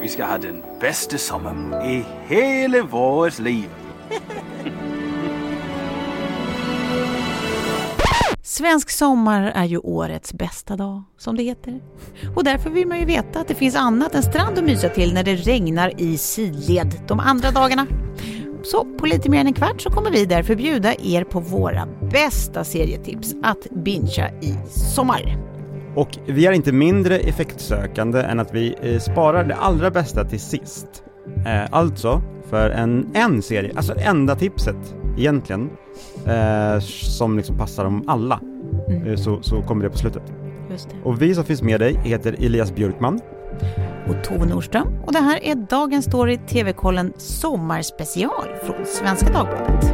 Vi ska ha den bästa sommaren i hela vårt liv. Svensk sommar är ju årets bästa dag, som det heter. Och därför vill man ju veta att det finns annat än strand att mysa till när det regnar i sidled de andra dagarna. Så på lite mer än en kvart så kommer vi därför bjuda er på våra bästa serietips att bingea i sommar. Och vi är inte mindre effektsökande än att vi eh, sparar det allra bästa till sist. Eh, alltså, för en, en serie, alltså enda tipset egentligen, eh, som liksom passar dem alla, Mm. så, så kommer det på slutet. Det. Och vi som finns med dig heter Elias Björkman. Och Tove Nordström. Och det här är dagens story TV-kollen Sommarspecial från Svenska Dagbladet.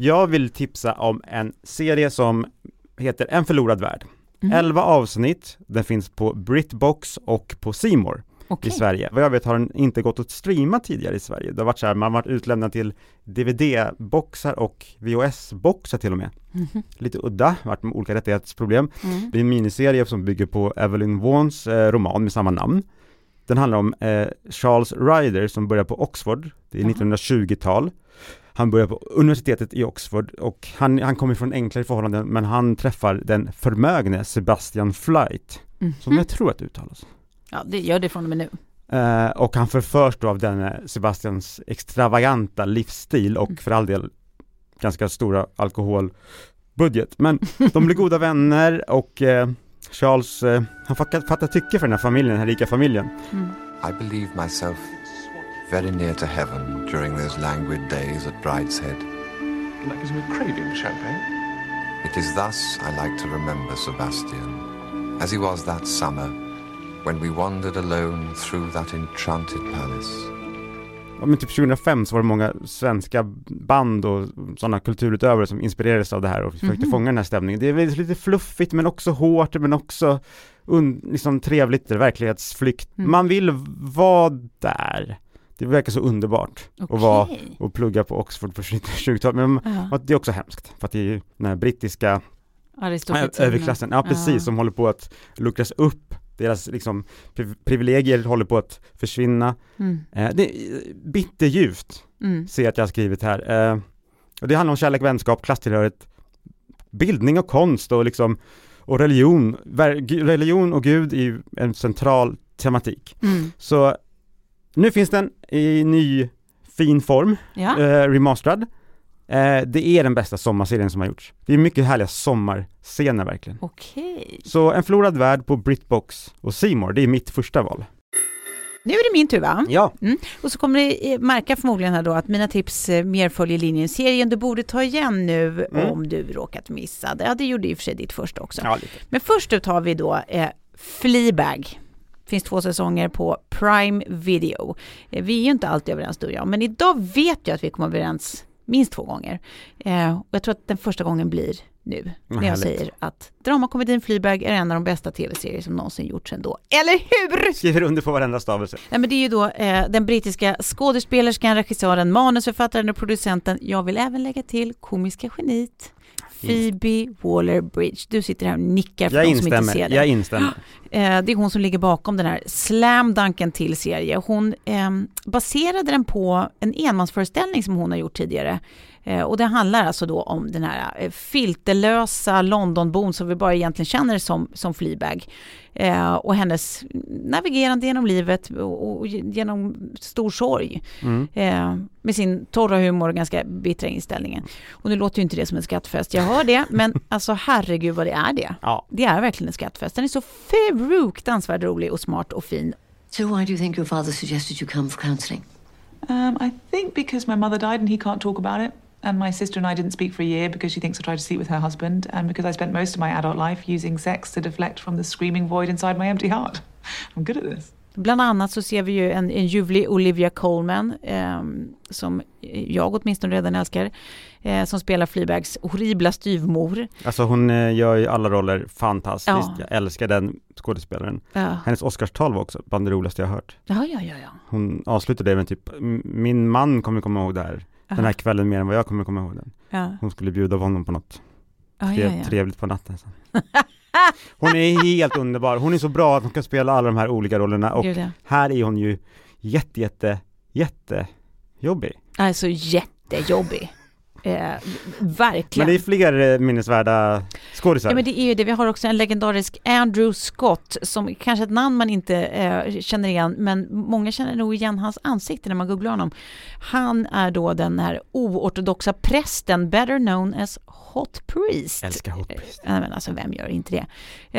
Jag vill tipsa om en serie som heter En förlorad värld. 11 avsnitt, den finns på Britbox och på Simor Okej. i Sverige. Vad jag vet har den inte gått att streama tidigare i Sverige. Det har varit så här, man har varit utlämnad till DVD-boxar och VHS-boxar till och med. Lite udda, varit med olika rättighetsproblem. Det är en miniserie som bygger på Evelyn Waughans eh, roman med samma namn. Den handlar om eh, Charles Ryder som börjar på Oxford, det är 1920-tal. Han börjar på universitetet i Oxford och han, han kommer från enklare förhållanden men han träffar den förmögne Sebastian Flight, som jag tror att det uttalas. Ja, det gör det från och med nu. Eh, och han förförs då av den Sebastians extravaganta livsstil och för all del ganska stora alkoholbudget. Men de blir goda vänner och eh, Charles, eh, han fattar, fattar tycke för den här familjen, den här rika familjen. I believed myself very near to heaven during those languid days at Brideshead. that gives me a craving for champagne. It is thus I like to remember Sebastian, as he was that summer when we wandered alone through that enchanted palace. Ja, men typ 2005 så var det många svenska band och sådana kulturutövare som inspirerades av det här och försökte fånga den här stämningen. Det är väldigt lite fluffigt men också hårt men också un, liksom trevligt, verklighetsflykt. Man vill vara där. Det verkar så underbart att vara och plugga på Oxford på 20-talet, men att det är också hemskt för att det är ju den här brittiska överklassen, ja precis, som håller på att luckras upp. Deras liksom pri- privilegier håller på att försvinna. Mm. Eh, det är bitterljuvt, Mm. ser jag att jag har skrivit här. Eh, och det handlar om kärlek, vänskap, klasstillhörighet, bildning och konst och liksom och religion. Religion och Gud är ju en central tematik. Mm. Så nu finns den i ny fin form, Ja. eh, remasterad. Eh, det är den bästa sommarserien som har gjorts. Det är mycket härliga sommarscener verkligen. Okej. Så En förlorad värld på Britbox och Seymour, det är mitt första val. Nu är det min tur va? Ja, Mm. Och så kommer det eh, märka förmodligen här då att mina tips eh, mer följer linjen serien du borde ta igen nu Mm. om du råkat missa det. Ja, det gjorde i och för sig ditt första också. ja. Men först ut har vi då eh, Fleabag. Finns två säsonger på Prime Video. Eh, vi är ju inte alltid överens du och jag, men idag vet jag att vi kommer överens minst två gånger. Eh, och jag tror att den första gången blir nu, när jag säger att dramakomedin Fleabag är en av de bästa tv-serier som någonsin gjorts ändå. Eller hur? Skriver under på varenda stavelse. Nej, men det är ju då eh, den brittiska skådespelerskan, regissören, manusförfattaren och producenten. Jag vill även lägga till komiska geniet Phoebe Waller-Bridge. Du sitter här och nickar för Jag de som inte ser det. jag instämmer. Eh, det är hon som ligger bakom den här slam dunken till serie. Hon eh, baserade den på en enmansföreställning som hon har gjort tidigare. Eh, och det handlar alltså då om den här eh, filterlösa Londonbon som vi bara egentligen känner som, som Fleabag. Eh, och hennes navigerande genom livet och, och genom stor sorg. Mm. Eh, med sin torra humor och ganska bittra inställningen. Och nu låter ju inte det som en skattfest, jag hör det, men alltså herregud vad det är det. Ja. Det är verkligen en skattfest. Den är så fruktansvärt rolig och smart och fin So why do you think your father suggested you come for counselling? Um, I think because my mother died and he can't talk about it. And my sister and I didn't speak for a year because she thinks I tried to sleep with her husband, and because I spent most of my adult life using sex to deflect from the screaming void inside my empty heart. I'm good at this. Bland annat så ser vi ju en, en ljuvlig Olivia Colman, eh, som jag åtminstone redan älskar, eh, som spelar Fleabags horribla styvmor. Alltså hon eh, gör ju alla roller fantastiskt, Ja. jag älskar den skådespelaren. Ja. Hennes Oscarstal var också bland det roligaste jag har hört. Ja, ja, ja, ja. Hon avslutade det med typ, "M- min man kommer komma ihåg det här, den här kvällen mer än vad jag kommer komma ihåg den. ja. Hon skulle bjuda honom på något tre- ja, ja. trevligt på natten sen. Hon är helt underbar, hon är så bra att hon kan spela alla de här olika rollerna och ja. här är hon ju jätte, jätte, jätte jobbig. Alltså jättejobbig. Eh, verkligen. Men det är fler eh, minnesvärda skådisar. Ja men det är ju det, vi har också en legendarisk Andrew Scott som kanske ett namn man inte eh, känner igen men många känner nog igen hans ansikte när man googlar honom. Han är då den här oortodoxa prästen, better known as Hot Priest. Älskar Hot Priest. Ja, men alltså vem gör inte det?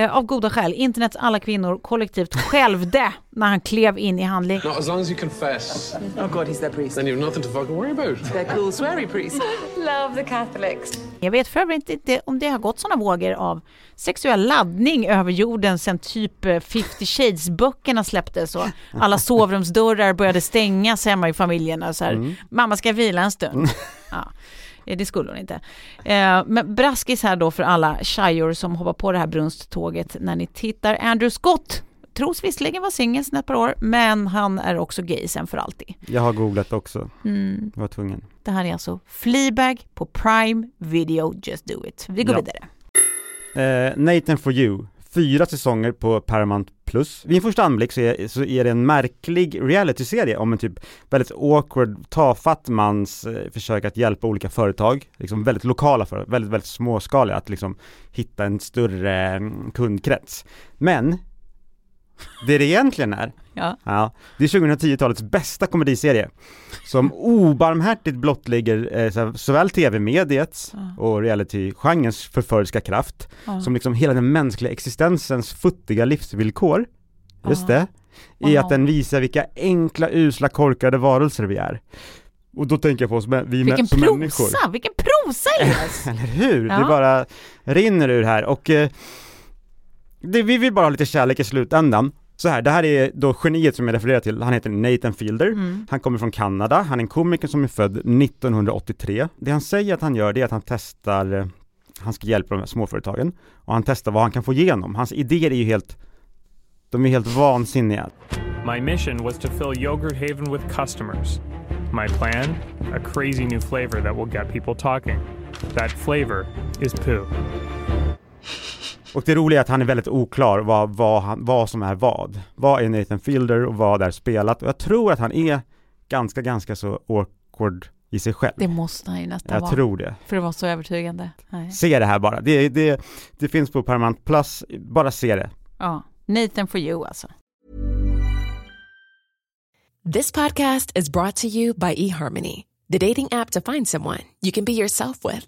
Eh, av goda skäl, internets alla kvinnor kollektivt skälvde när han klev in i handling. Not as long as you confess, Oh God, he's their priest. then you've nothing to fucking worry about. Their cool, sweary priest. Love the Catholics. Jag vet för övrigt inte om det har gått sådana vågor av sexuell laddning över jorden sen typ eh, 50 shades-böckerna släpptes och alla sovrumsdörrar började stängas hemma i familjerna. Så här, Mamma ska vila en stund. Ja, eh, det skulle hon inte. Eh, Men braskis här då för alla tjejor som hoppar på det här brunsttåget när ni tittar. Andrew Scott tros visserligen vara singel sedan ett par år, men han är också gay sen för alltid. Jag har googlat också, Mm. jag var tvungen. Det här är alltså Fleabag på Prime Video Just Do It. Vi går Ja. vidare. Eh, Nathan for you, fyra säsonger på Paramount Plus. Vid en första anblick så är, så är det en märklig realityserie om en typ väldigt awkward, tafatt mans eh, försök att hjälpa olika företag, liksom väldigt lokala företag, väldigt, väldigt småskaliga, att liksom hitta en större mm, kundkrets. Men det det egentligen är, Ja. ja, det är 2010-talets bästa komediserie som obarmhärtigt blottlägger eh, så- såväl tv-mediets och reality-genrens förföriska kraft Ja. som liksom hela den mänskliga existensens futtiga livsvillkor, just Ja. det, i Ja. att den visar vilka enkla, usla, korkade varelser vi är. Och då tänker jag på oss, vi Vilken som människor. prosa! Vilken prosa Elias! Eller hur? Ja. Det bara rinner ur här och eh, det, vi vill bara ha lite kärlek i slutändan. Så här, det här är då geniet som jag refererar till, han heter Nathan Fielder, Mm. han kommer från Kanada, han är en komiker som är född 1983. Det han säger att han gör det är att han testar, eh, han ska hjälpa de här småföretagen och han testar vad han kan få igenom. Hans idéer är ju helt, de är helt vansinniga. My mission was to fill Yogurt Haven with customers. My plan? A crazy new flavor that will get people talking. That flavor is poo. Och det roliga är att han är väldigt oklar vad, vad, han, vad som är vad. Vad är Nathan Fielder och vad är spelat? Och jag tror att han är ganska, ganska så awkward i sig själv. Det måste han ju nästan Jag vara. tror det. För att vara så övertygande. Nej. Se det här bara. Det, det, det finns på Paramount Plus, bara se det. Ja. Nathan for you alltså. This podcast is brought to you by eHarmony, the dating app to find someone you can be yourself with.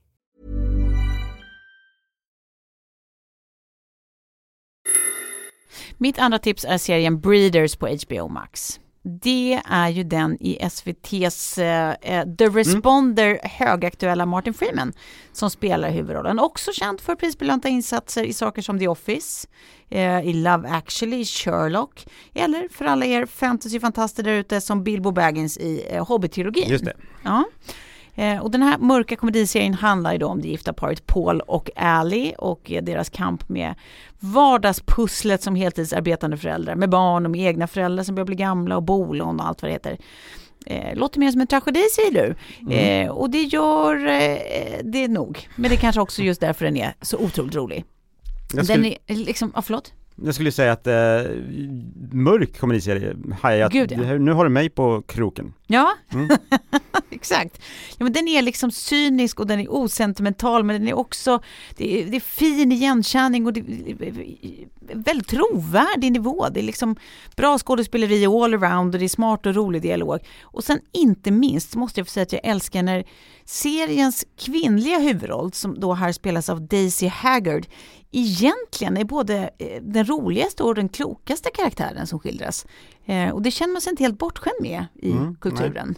Mitt andra tips är serien Breeders på HBO Max. Det är ju den i SVTs eh, eh, The Responder högaktuella Martin Freeman som spelar huvudrollen. Också känd för prisbelönta insatser i saker som The Office, eh, i Love actually, Sherlock eller för alla er fantasyfantaster där ute som Bilbo Baggins i eh, Hobbit-trilogin. Just det. Ja. Eh, och den här mörka komediserien handlar ju då om det gifta paret Paul och Ally och eh, deras kamp med vardagspusslet som heltidsarbetande föräldrar med barn och med egna föräldrar som börjar bli gamla och bolån och allt vad det heter. Eh, låter mer som en tragedi säger du. Mm. Eh, och det gör eh, det nog. Men det är kanske också just därför den är så otroligt rolig. Skulle, Den är liksom, ja förlåt? Jag skulle säga att eh, mörk komediserie, hajat, Gud, ja. Här- nu har du mig på kroken. Ja, Mm. exakt. Ja, men den är liksom cynisk och den är osentimental men den är också, det är, det är fin igenkänning och det är väldigt trovärdig nivå. Det är liksom bra skådespeleri all around och det är smart och rolig dialog. Och sen inte minst måste jag få säga att jag älskar när seriens kvinnliga huvudroll, som då här spelas av Daisy Haggard, egentligen är både eh, den roligaste och den klokaste karaktären som skildras. Eh, och det känner man sig inte helt bortskämd med i Mm, kulturen.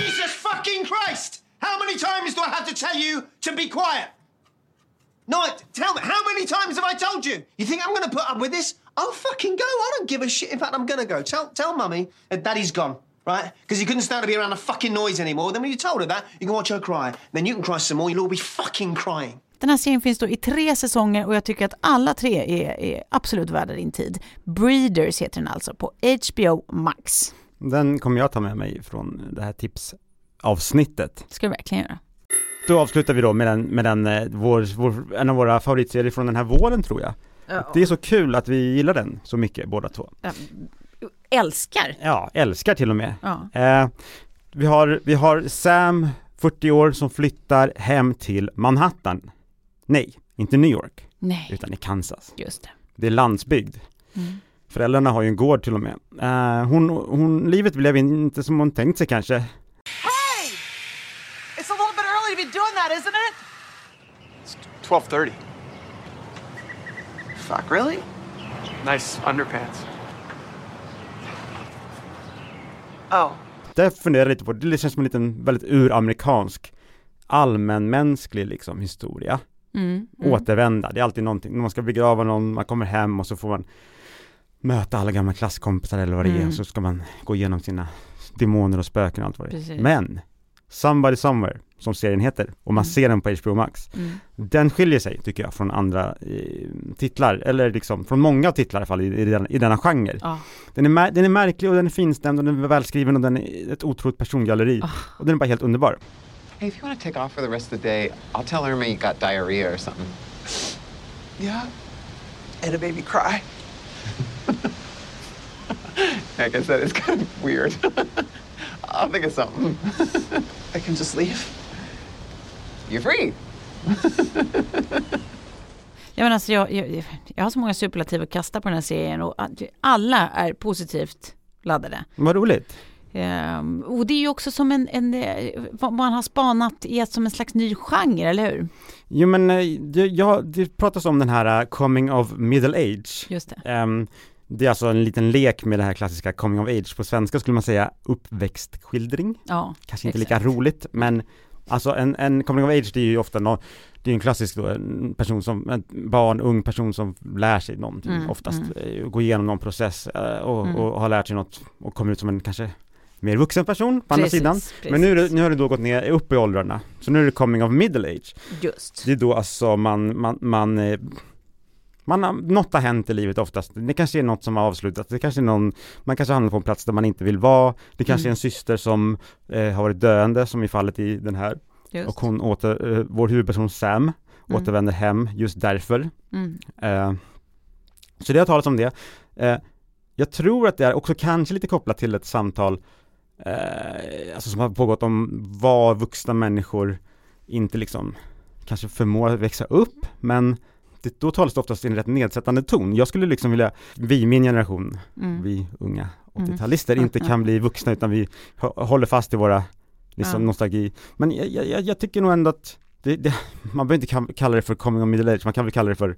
Jesus fucking Christ! How many times do I have to tell you to be quiet? No, tell me, how many times have I told you? You think I'm gonna put up with this? I'll fucking go. I don't give a shit. In fact, I'm gonna go. Tell, tell mummy that daddy's gone, right? Because he couldn't stand to be around the fucking noise anymore. Then when you told her that, you can watch her cry. Then you can cry some more. You'll all be fucking crying. Den här serien finns då i tre säsonger och jag tycker att alla tre är, är absolut värda din tid. Breeders heter den alltså på HBO Max. Den kommer jag ta med mig från det här tipsavsnittet. Ska du verkligen göra. Då avslutar vi då med den, med den, eh, vår, vår, en av våra favoritserier från den här våren tror jag. Ja. Det är så kul att vi gillar den så mycket båda två. Älskar. Ja, älskar till och med. Ja. Eh, vi, har, vi har Sam, 40 år, som flyttar hem till Manhattan. Nej, inte New York, Nej, utan i Kansas. just det. Det är landsbygd. Mm. Föräldrarna har ju en gård till och med. Eh, hon, hon, livet blev inte som hon tänkt sig kanske. It's a little bit early to be doing that, isn't it? 12:30. Fuck, really? Nice underpants. Oh. Det funderar jag lite på, det känns som en liten väldigt uramerikansk allmänmänsklig liksom historia. Mm, mm. Återvända, det är alltid någonting, när man ska begrava någon, man kommer hem och så får man möta alla gamla klasskompisar eller vad det är, Mm. och så ska man gå igenom sina demoner och spöken och allt vad det är. Precis. Men, Somebody Somewhere, som serien heter, och man Mm. ser den på HBO Max, Mm. den skiljer sig tycker jag från andra eh, titlar, eller liksom från många titlar i alla fall i, i, den, i denna genre. Ja. Den, är den är märklig och den är finstämd och den är välskriven och den är ett otroligt persongalleri. Ah. Och den är bara helt underbar. Hey, if you want to take off for the rest of the day, I'll tell Irma you got diarrhea or something. Yeah? And a baby cry? Like I said, it's kind of weird. I'll think of something. I can just leave? You're free. Ja, men alltså jag, jag, jag har så många superlativ att kasta på den här serien och alla är positivt laddade. Vad roligt. Ehm, och det är ju också som en, en eh, man har spanat i som en slags ny genre, eller hur? Jo men, eh, det, ja, det pratas om den här eh, coming of middle age. Just det. Ehm, det är alltså en liten lek med det här klassiska coming of age. På svenska skulle man säga uppväxtskildring. Ja, Kanske inte exakt. lika roligt, men alltså en, en coming of age det är ju ofta nå, det är en klassisk då, en person som, en barn, ung person som lär sig någonting, Mm, oftast mm. går igenom någon process och, Mm. och har lärt sig något och kommer ut som en kanske mer vuxen person på andra Precis, sidan. Men nu, nu har det då gått ner upp i åldrarna, så nu är det coming of middle age. Just. Det är då alltså man, man, man eh, man har, något har hänt i livet oftast, det kanske är något som har avslutats, det kanske är någon, man kanske hamnar på en plats där man inte vill vara, det kanske Mm. är en syster som eh, har varit döende, som i fallet i den här, Just. och hon åter, eh, vår huvudperson Sam, Mm. återvänder hem just därför. Mm. Eh, så det har talats om det. Eh, jag tror att det är också kanske lite kopplat till ett samtal eh, alltså som har pågått om vad vuxna människor inte liksom kanske förmår att växa upp, men det, då talas det oftast i en rätt nedsättande ton. Jag skulle liksom vilja, vi, min generation, Mm. vi unga Mm. 80-talister, inte Mm. kan bli vuxna utan vi hå- håller fast i våra liksom Ja. nostalgi. Men jag, jag, jag- tycker nog ändå att det, det, man behöver inte kalla det för coming of middle age, man kan väl kalla det för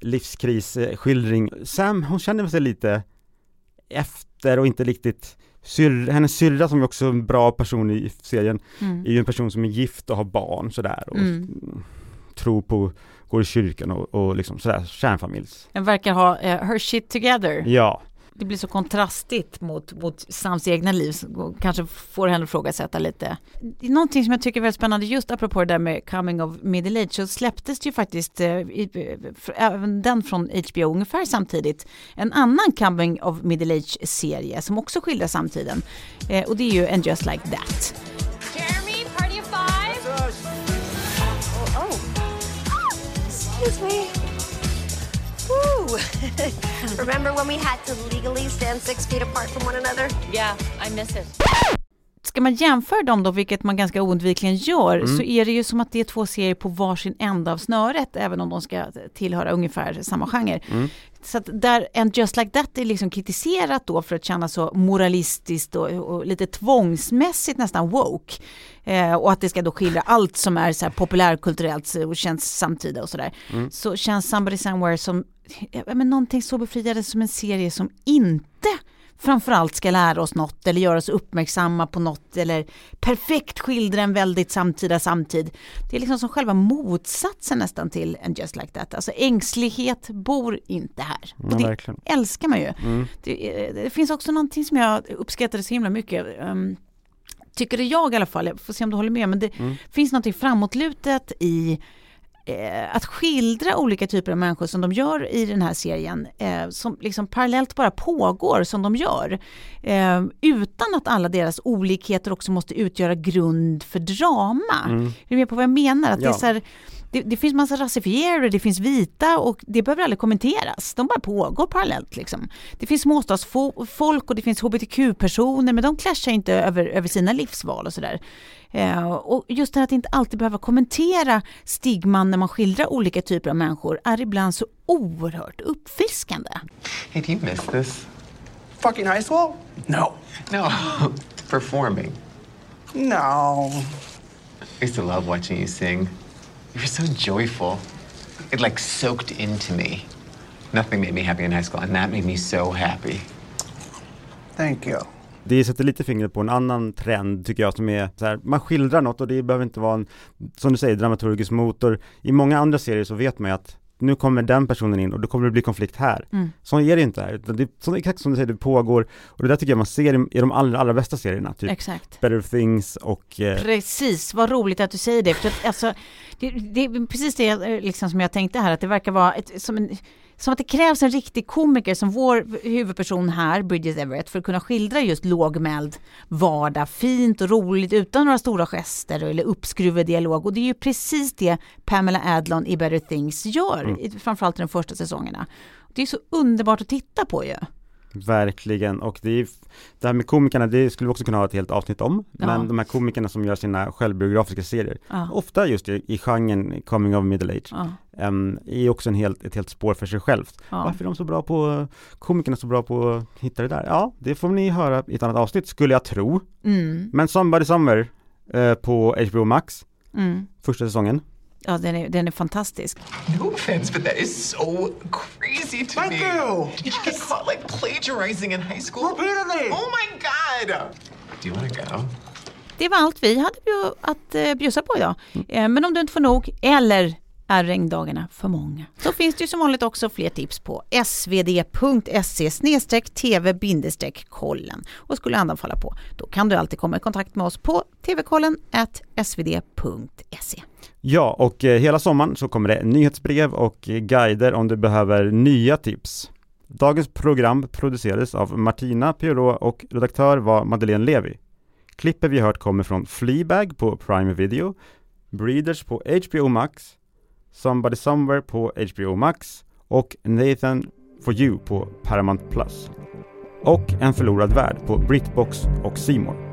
livskrisskildring. Sam, hon känner sig lite efter och inte riktigt Syr, hennes syrra som är också en bra person i serien Mm. är ju en person som är gift och har barn sådär och Mm. tror på, går i kyrkan och, och liksom sådär, kärnfamiljs. Den verkar ha eh, her shit together. Ja, Det blir så kontrastigt mot, mot Sams egna liv, så kanske får henne att ifrågasätta lite. Det är någonting som jag tycker är väldigt spännande, just apropå det där med coming of middle age, så släpptes det ju faktiskt, eh, för, även den från HBO ungefär samtidigt, en annan coming of middle age-serie som också skildrar samtiden. Eh, och det är ju And just like that. Jeremy, party of five. Oh, oh. Excuse me. Remember when we had to legally stand six feet apart from one another? Yeah, I miss it. Ska man jämföra dem då, vilket man ganska oundvikligen gör, Mm. så är det ju som att det är två serier på varsin ända av snöret, även om de ska tillhöra ungefär samma genre. Mm. Så att där en Just Like That är liksom kritiserat då för att kännas så moralistiskt och, och lite tvångsmässigt nästan woke. Eh, och att det ska då skildra allt som är så här populärkulturellt och känns samtida och sådär. Mm. Så känns Somebody Somewhere som men någonting så befriade som en serie som inte framförallt ska lära oss något eller göra oss uppmärksamma på något eller perfekt skildra en väldigt samtida samtid. Det är liksom som själva motsatsen nästan till en Just Like That. Alltså ängslighet bor inte här. Ja, och det verkligen. älskar man ju. Mm. Det, eh, det finns också någonting som jag uppskattade så himla mycket. Um, tycker det jag i alla fall, jag får se om du håller med, men det Mm. finns något framåtlutet i eh, att skildra olika typer av människor som de gör i den här serien, eh, som liksom parallellt bara pågår som de gör. Eh, utan att alla deras olikheter också måste utgöra grund för drama. Mm. Är du med på vad jag menar? Att det, är Ja. så här, det, det finns massa rasifierade, det finns vita och det behöver aldrig kommenteras. De bara pågår parallellt. Liksom. Det finns småstadsfolk och det finns hbtq-personer men de clashar inte över, över sina livsval och sådär. Eh, och just det här att inte alltid behöva kommentera stigman när man skildrar olika typer av människor är ibland så oerhört uppfriskande. Hey, do you miss this? Fucking high school? No. No. Performing. No. I used to love watching you sing. You were so joyful. It like soaked into me. Nothing made me happy in high school, and that made me so happy. Thank you. Det sätter lite fingret på en annan trend tycker jag som är så här, man skildrar något och det behöver inte vara en, som du säger, dramaturgisk motor. I många andra serier så vet man ju att nu kommer den personen in och då kommer det bli konflikt här. Mm. Så är det inte här, utan det är så, exakt som du säger, det pågår och det där tycker jag man ser i, i de allra, allra bästa serierna, typ Exakt. Better Things och eh, Precis, vad roligt att du säger det. För att, alltså, det, det är precis det eh, liksom, som jag tänkte här, att det verkar vara ett, som, en, som att det krävs en riktig komiker som vår huvudperson här, Bridget Everett, för att kunna skildra just lågmäld vardag, fint och roligt utan några stora gester eller uppskruvad dialog. Och det är ju precis det Pamela Adlon i Better Things gör, Mm. framförallt i de första säsongerna. Det är så underbart att titta på ju. Verkligen, och det, är, det här med komikerna, det skulle vi också kunna ha ett helt avsnitt om. Ja. Men de här komikerna som gör sina självbiografiska serier, Ja. ofta just i, i genren coming of middle age, Ja. em, är också en helt, ett helt spår för sig självt. Varför är de så bra på, komikerna så bra på att hitta det där? Ja, det får ni höra i ett annat avsnitt, skulle jag tro. Mm. Men Somebody Somewhere eh, på HBO Max, Mm. första säsongen. Ja, den är, den är fantastisk. No offense, but that is so crazy to me. Did you get caught like plagiarizing in high school? Repeatedly. Oh my god. Do you want to go? Det var allt vi hade att eh, bjussa på idag. Eh, men om du inte får nog, eller är regndagarna för många, så finns det ju som vanligt också fler tips på svd.se tv-kollen. Och skulle andan falla på, då kan du alltid komma i kontakt med oss på tvkollen svd.se. Ja, och eh, hela sommaren så kommer det nyhetsbrev och guider om du behöver nya tips. Dagens program producerades av Martina Piorot och redaktör var Madeleine Levi. Klippet vi hört kommer från Fleabag på Prime Video, Breeders på HBO Max, Somebody Somewhere på HBO Max och Nathan for You på Paramount Plus. Och En förlorad värld på Britbox och C More.